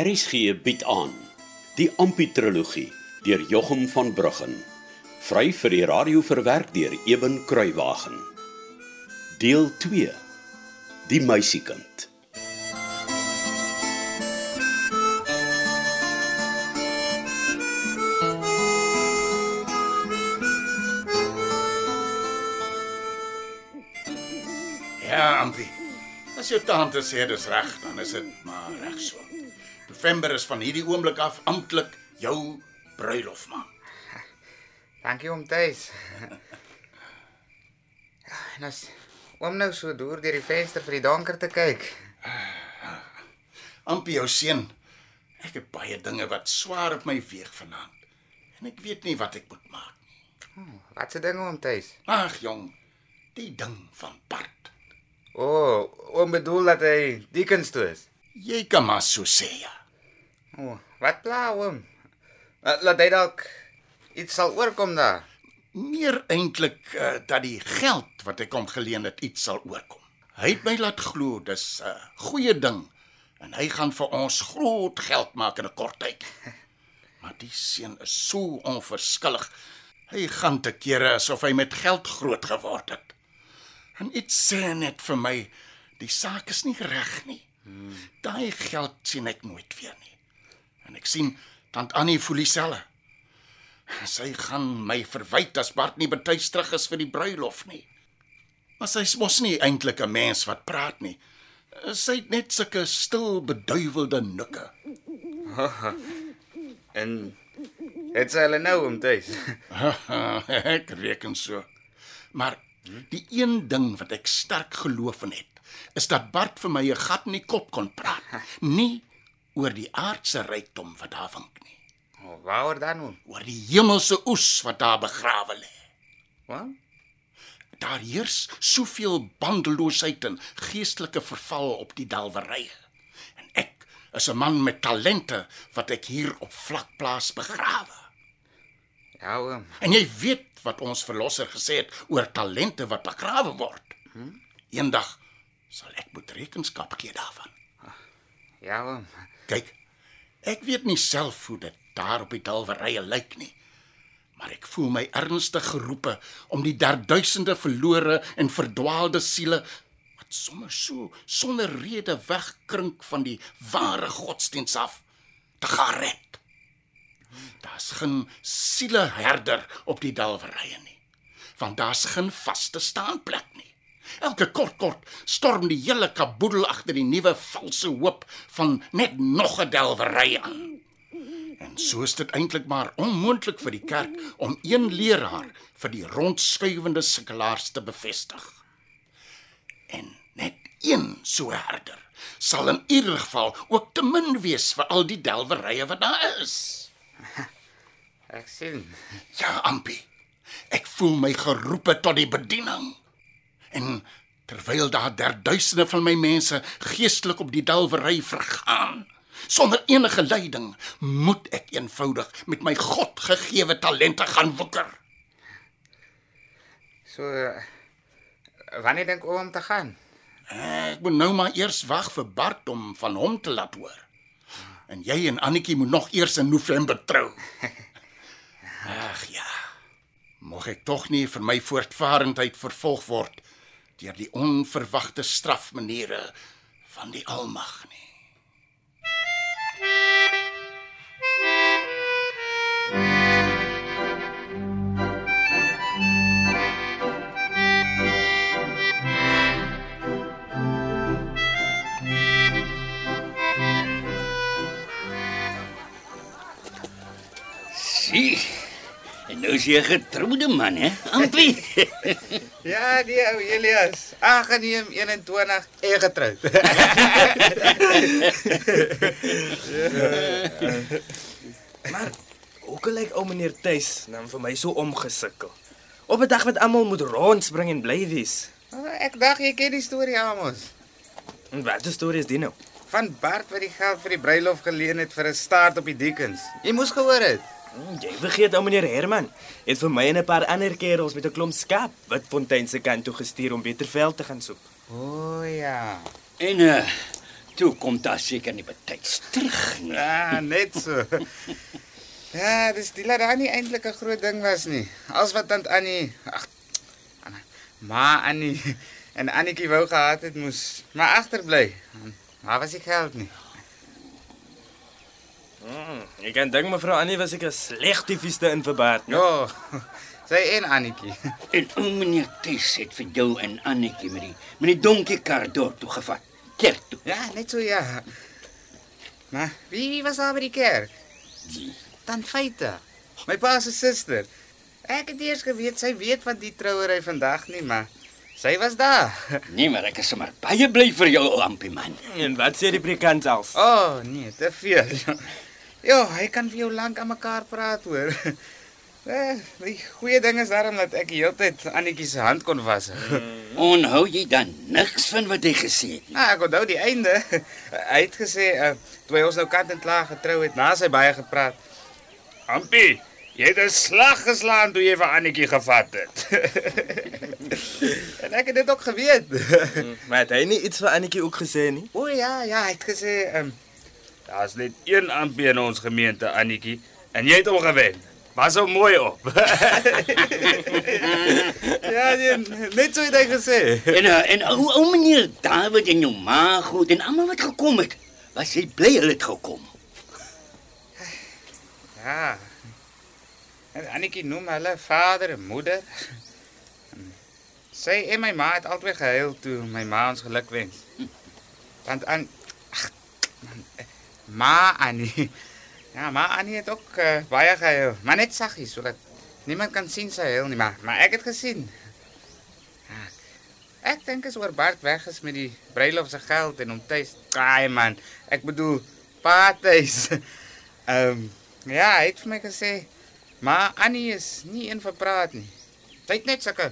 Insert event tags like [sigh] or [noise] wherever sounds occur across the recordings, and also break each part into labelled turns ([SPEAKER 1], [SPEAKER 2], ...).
[SPEAKER 1] RSG bied aan die Amputrologie deur Jochum van Bruggen. Vry vir die radio verwerk deur Eben Kruiwagen. Deel 2. Die meisiekind.
[SPEAKER 2] Ja, Ampie. As jou tante sê dis reg, dan is dit. November is van hierdie oomblik af amptelik jou bruilof maand. [laughs]
[SPEAKER 3] Dankie oom Tuis. [laughs] Ja, en as oom nou so deur deur die venster vir die donker te kyk.
[SPEAKER 2] Ampie jou seun. Ek het baie dinge wat swaar op my weeg vanaand. En ek weet nie wat ek moet maak nie.
[SPEAKER 3] Wat se ding oom Tuis?
[SPEAKER 2] Ag jong, die ding van Bart.
[SPEAKER 3] O, oh, oom bedoel dat hy diekens toe is.
[SPEAKER 2] Jy kan maar so sê ja.
[SPEAKER 3] O, oh, wat pla oom? Laat laat hy dalk iets sal oorkom daar.
[SPEAKER 2] Meer eintlik uh, dat die geld wat ek hom geleen het iets sal oorkom. Hy het my laat glo dis 'n uh, goeie ding en hy gaan vir ons groot geld maak in 'n kort tyd. [laughs] Maar die seun is so onverskillig. Hy gaan te kere asof hy met geld groot geword het. En iets sê net vir my die saak is nie reg nie. Hmm. Daai geld sien ek nooit weer nie. En ek sien tant Annie voel dieselfde. Sy gaan my verwyd as Bart nie betuis terug is vir die bruilof nie. Maar sy's mos nie eintlik 'n mens wat praat nie. Sy het net sulke stil beduiwelde nikke. [laughs]
[SPEAKER 3] En het sy hulle nou oom Tuis. [laughs]
[SPEAKER 2] ek reken so. Maar die een ding wat ek sterk geloof in het, is dat Bart vir my 'n gat in die kop kon praat, nie oor die aardse rykdom wat daar wink nie,
[SPEAKER 3] oh, waaroor dan oom?
[SPEAKER 2] oor die hemelse oes wat daar begrawe lê.
[SPEAKER 3] Wat?
[SPEAKER 2] Daar heers soveel bandeloosheid en geestelike verval op die dalwerye. En ek is 'n man met talente wat ek hier op vlak plaas begrawe.
[SPEAKER 3] Ja oom.
[SPEAKER 2] En jy weet wat ons verlosser gesê het oor talente wat begrawe word. Eendag sal ek moet rekenskap gee daarvan.
[SPEAKER 3] Ja oom.
[SPEAKER 2] Kyk, ek weet nie self hoe dit daar op die dalwerye lyk nie. Maar ek voel my ernstig geroepe om die derduisende verlore en verdwaalde siele wat sommer so sonder rede wegkrink van die ware godsdiens af te gaan red. Daar's geen sieleherder op die dalwerye nie. Want daar's geen vaste staanplek nie. Elke kort kort storm die hele kaboedel agter die nuwe valse hoop van net nog 'n delwery aan. En so is dit eintlik maar onmoontlik vir die kerk om een leraar vir die rondskuivende sekelaars te bevestig. En net een so herder sal in ieder geval ook te min wees vir al die delwerye wat daar is.
[SPEAKER 3] Ek sien.
[SPEAKER 2] Ja, Ampi. Ek voel my geroepe tot die bediening. En terwyl daar derduisende van my mense geestelik op die dalwery vergaan, sonder enige leiding, moet ek eenvoudig met my God gegeewe talente gaan woeker.
[SPEAKER 3] So eh, wanneer dink oom om te gaan?
[SPEAKER 2] Ek moet nou maar eers wag vir Bart om van hom te laat hoor. En jy en Annetjie moet nog eers in November trou. [laughs] Ag ja. Mag ek tog nie vir my voortvarendheid vervolg word deur die onverwagte strafmaniere van die Almag nie.
[SPEAKER 4] Sien. En nou is jy 'n getroude man, hè? Ampie. [laughs]
[SPEAKER 3] Ja, die ou Elias. Aangeneem 21 en getroud. [laughs]
[SPEAKER 5] Maar hoe kan ek ou meneer Tuis nou vir my so omgesukkel? Op 'n dag wat almal moet rondspring en bly wees.
[SPEAKER 3] Ek dink jy ken die storie Amos.
[SPEAKER 5] En wat 'n storie is dit nou?
[SPEAKER 3] Van Bart wat die geld vir die bruilof geleen het vir 'n staart op die diekens. Jy moes gehoor het.
[SPEAKER 5] Hm, Jy vergeet ou meneer Herman het vir my en 'n paar ander kerels met 'n klomp skaap wat Fontein se kant toe gestuur om beter veld te gaan soek.
[SPEAKER 3] O oh, ja.
[SPEAKER 4] en uh Toe kom daar seker nie betyds terug nie.
[SPEAKER 3] Ja, net so. Ja, dis die laat nie eintlik 'n groot ding was nie. Als wat tant Annie, ag, Anna, ma Annie en Annetjie wou gehad het moes maar agterbly. Maar was die geld nie.
[SPEAKER 5] Mm, ek kan dink mevrou Annie was ek 'n slegte vieste in verbaat.
[SPEAKER 3] Ja. Sy en Annetjie. [laughs]
[SPEAKER 4] En o meneer Ties het vir jou en Annetjie met die met die donkie kar dorp toe gevat. Kerk toe.
[SPEAKER 3] Ja, net so ja. Maar wie, wie was daar by die kerk?
[SPEAKER 4] Die.
[SPEAKER 3] Tant Feite. My pa se suster. Ek het eers geweet sy weet van die trouery vandag nie, maar sy was daar. [laughs]
[SPEAKER 4] Nee, maar ek is sommer baie bly vir jou, Ampie man.
[SPEAKER 5] En wat sê die predikant self?
[SPEAKER 3] O, oh, nee, te veel. Ja, hy kan vir jou lank aan mekaar praat hoor. [laughs] Eh, die goeie ding is daarom dat ek die hele tyd Annetjie se hand kon was. [laughs]
[SPEAKER 4] Onhou jy dan niks van wat hy gesê het?
[SPEAKER 3] Nou, ek onthou die einde. [laughs] Hy het gesê uh, toe hy ons nou kant en klaar getrou het, na sy baie gepraat. Ampie, jy het 'n slag geslaan toe jy vir Annetjie gevat het. en ek het dit ook geweet.
[SPEAKER 5] Maar het hy nie iets vir Annetjie ook gesê nie?
[SPEAKER 3] o ja, ja, hy het gesê, ehm um, daar's net een Ampie in ons gemeente, Annetjie, en jy het hom gewen. Was so mooi op. [laughs] ja, nee, net so het hy gesê.
[SPEAKER 4] En uh, en ou ou meneer David en jou ma goed en almal wat gekom het, was jy bly hulle het gekom.
[SPEAKER 3] Ja. En Annetjie noem hulle vader en moeder. Sy en my ma het albei gehuil toe my ma ons geluk wens. Want aan ma Annie. [laughs] Ja, ma Annie het ook uh, baie gehuil, maar net saggies sodat niemand kan sien sy huil nie, maar maar ek het gesien. Ja, Ek dink as oor Bart weg is met die bruilof se geld en hom tuis. Ai man, ek bedoel paartjies. [laughs] Ehm um, ja, hy het vir my gesê, maar Annie is nie een vir praat nie. Sy het net sulke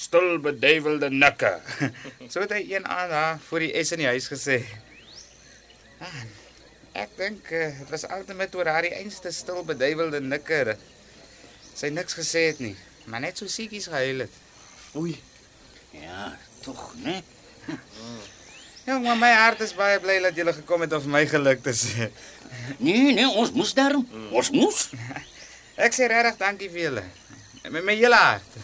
[SPEAKER 3] stil beduiwelde nikke. [laughs] so het hy een aan daar voor die S in die huis gesê. Ah, ek dink uh, dit was altyd oor haar die einste stil beduiwelde nikke. dat Sy niks gesê het nie, maar net so siekies gehuil het.
[SPEAKER 5] Oei.
[SPEAKER 4] Ja, tog, né? [laughs]
[SPEAKER 3] Jong, maar my hart is baie bly dat jy gekom het om my geluk te sê.
[SPEAKER 4] Nee, nee, ons moes daarom. Ons moes. [laughs]
[SPEAKER 3] Ek sê regtig dankie vir julle. Met my hele hart.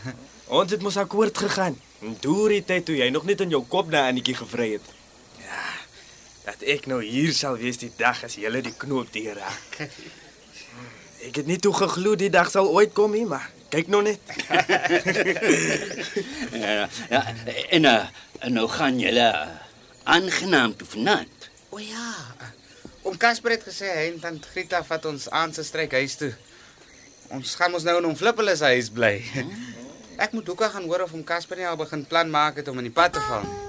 [SPEAKER 5] Ons het mos akkoord gegaan. Deur die tyd toe jy nog net in jou kop na Annetjie gevry het. Ja. Dat ek nou hier sal wees die dag as jy die knoop deurraak. [laughs] Ek het nie toe geglo die dag sal ooit kom nie, maar kyk nou net. [laughs]
[SPEAKER 4] Ja, ja en uh, en nou gaan julle uh, aangenaam toe vanaand.
[SPEAKER 3] O ja. Oom Casper het gesê hy en tant Grieta vat ons aan se stryk huis toe. Ons gaan mos nou in hom Flippelis huis bly. Ek moet hoeka gaan hoor of hom Casper nie al begin plan maak het om in die pad te val nie.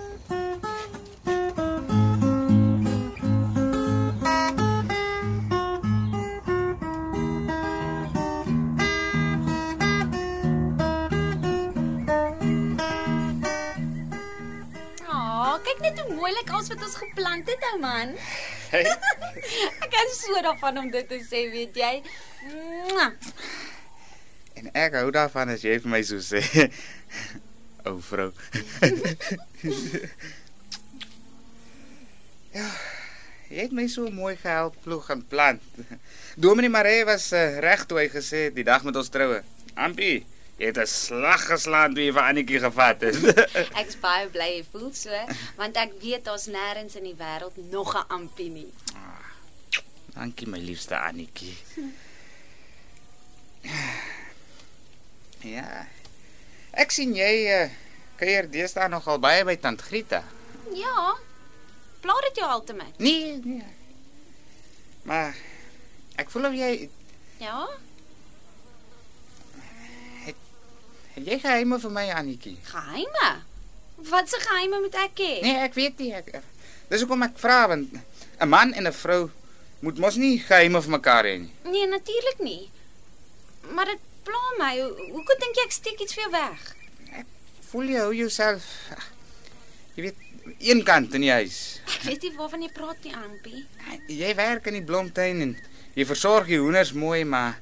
[SPEAKER 6] Mooi lyk alles wat ons geplant het, ou man. [laughs] ek kan so daarvan om dit te sê, weet jy. Mwah.
[SPEAKER 3] En ek hou daarvan as jy vir my so sê. [laughs] Ou vrou. [laughs] ja, jy het my so mooi gehelp ploeg en plant. Dominee Maree was uh, reg toe hy gesê het die dag met ons troue. Ampie, jy het 'n slag geslaan toe jy vir Annetjie gevat het. [laughs]
[SPEAKER 6] Ek is baie bly jy voel so, want ek weet daar's nêrens in die wêreld nog 'n ampie nie.
[SPEAKER 3] Dankie my liefste Annetjie. Ja. Ek sien jy uh, kuier deesdae nogal baie by tant Grieta.
[SPEAKER 6] Ja. Plaat dit jou altemat?
[SPEAKER 3] Nee, nee. Maar ek voel of jy
[SPEAKER 6] Ja.
[SPEAKER 3] Het jy geheime vir my Annetjie.
[SPEAKER 6] Geheime. Wat se geheime moet ek hê?
[SPEAKER 3] Nee, ek weet nie ek. Dis hoekom ek vra want 'n man en 'n vrou moet mos nie geheime vir mekaar hê nie.
[SPEAKER 6] Nee, natuurlik nie. Maar dit pla my. Hoe- Hoekom dink jy ek steek iets vir jou weg?
[SPEAKER 3] Voel jy hou jouself jy weet een kant in die huis.
[SPEAKER 6] Ek weet nie waarvan jy praat nie, Ampie.
[SPEAKER 3] Jy werk in die blomtuin en jy versorg die hoenders mooi, maar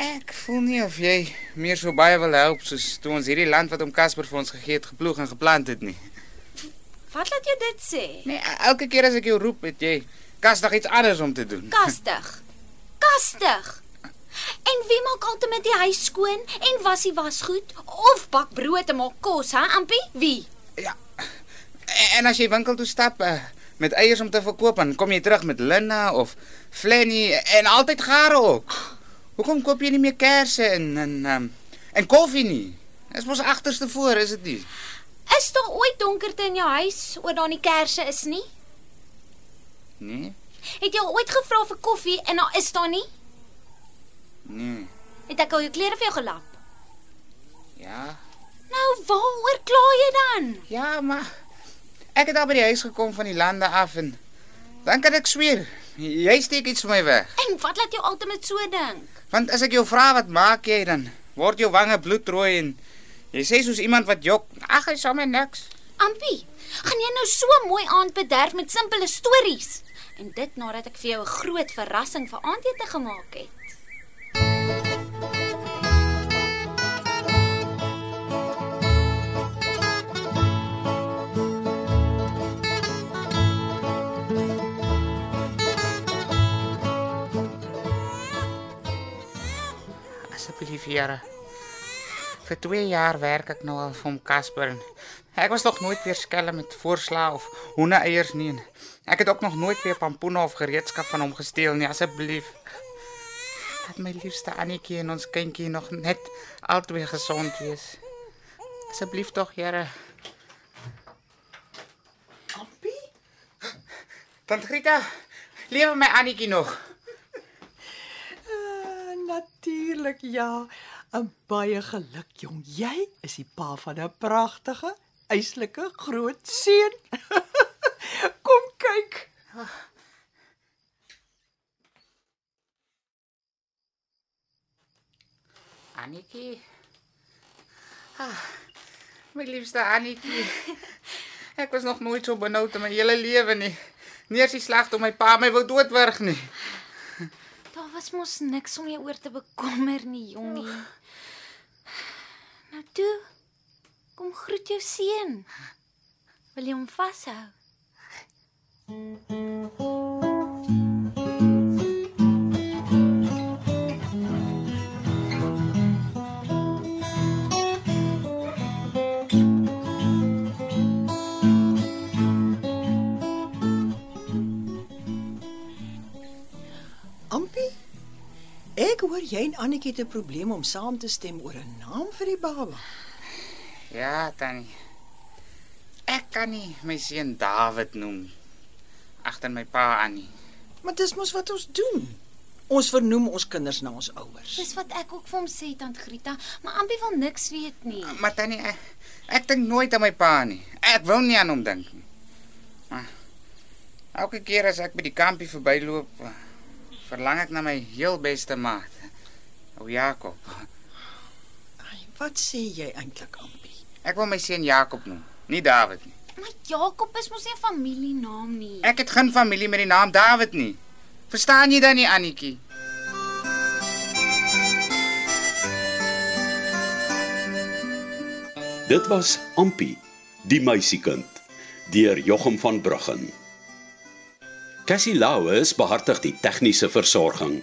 [SPEAKER 3] ek voel nie of jy meer so baie wil help soos toe ons hierdie land wat om Casper vir ons gegee het geploeg en geplant het nie.
[SPEAKER 6] Wat laat jou dit sê?
[SPEAKER 3] Nee, elke keer as ek jou roep, het jy kastig iets anders om te doen.
[SPEAKER 6] Kastig. Kastig. En wie maak altyd met die huis skoon en was die wasgoed of bak brood en maak kos, hè, Ampie? Wie?
[SPEAKER 3] Ja. En as jy winkel toe stap uh, met eiers om te verkoop, dan kom jy terug met linne of flenny en altyd gare ook. Hoekom koop jy nie meer kersse en en um, en koffie nie? Dis mos agterste voor, is dit nie?
[SPEAKER 6] Is daar ooit donkerte in jou huis oor daar nie kersse is nie?
[SPEAKER 3] Nee.
[SPEAKER 6] Het jy al ooit gevra vir koffie en daar is daar nie?
[SPEAKER 3] Nee.
[SPEAKER 6] Het ek al jou klere vir jou gelap?
[SPEAKER 3] Ja.
[SPEAKER 6] Nou, waaroor kla jy dan?
[SPEAKER 3] Ja, maar ek het al by die huis gekom van die lande af en dan kan ek sweer, jy steek iets vir my weg.
[SPEAKER 6] En wat laat jou altyd met so dink?
[SPEAKER 3] Want as ek jou vra wat maak jy dan, word jou wange bloedrooi en jy sê soos iemand wat jok, ag, hy sommer niks.
[SPEAKER 6] Ampie, gaan jy nou so mooi aand bederf met simpele stories? En dit nadat ek vir jou 'n groot verrassing vir aandete gemaak het.
[SPEAKER 3] Here. Vir 2 jaar werk ek nou al vir hom Casper. Ek was nog nooit weer skelm met voorsla of hoendeeiers nie. Ek het ook nog nooit weer pampoene of gereedskap van hom gesteel nie, asseblief. Laat my liefste Annetjie en ons kindjie nog net albei gesond wees. Asseblief tog, Here.
[SPEAKER 7] Ampie?
[SPEAKER 3] Tant Greta, lewe my Annetjie nog.
[SPEAKER 7] Natuurlik ja. 'n Baie geluk jong. Jy is die pa van 'n pragtige, eislike groot seun. [laughs] Kom kyk.
[SPEAKER 3] Annetjie. Ah, my liefste Annetjie. Ek was nog nooit so benoud in my hele lewe nie. Nie eens die sleg toe my pa my wou doodwurg nie.
[SPEAKER 6] Was mos niks om jou oor te bekommer nie, jongie. Nou toe. Kom groet jou seun. Wil jy hom vashou?
[SPEAKER 7] Hoor jy en Annetjie het 'n probleem om saam te stem oor 'n naam vir die baba.
[SPEAKER 3] Ja, Tannie. Ek kan nie my seun David noem agter my pa aan nie.
[SPEAKER 7] Maar dis mos wat ons doen. Ons vernoem ons kinders na ons ouers.
[SPEAKER 6] Dis wat ek ook vir hom sê, tant Grieta, maar Ampie wil niks weet nie.
[SPEAKER 3] Maar Tannie, ek, ek dink nooit aan my pa nie. Ek wil nie aan hom dink nie. Maar elke keer as ek by die kampie verbyloop, verlang ek na my heel beste maat, ou Jakob.
[SPEAKER 7] Ai, wat sê jy eintlik, Ampie?
[SPEAKER 3] Ek wil my seun Jakob noem, nie David nie.
[SPEAKER 6] Maar Jakob is mos nie 'n familienaam nie.
[SPEAKER 3] Ek het geen familie met die naam David nie. Verstaan jy dan nie, Annetjie?
[SPEAKER 1] Dit was Ampie, die meisiekind, deur Jochum van Bruggen. Cassie Lauers behartig die tegniese versorging.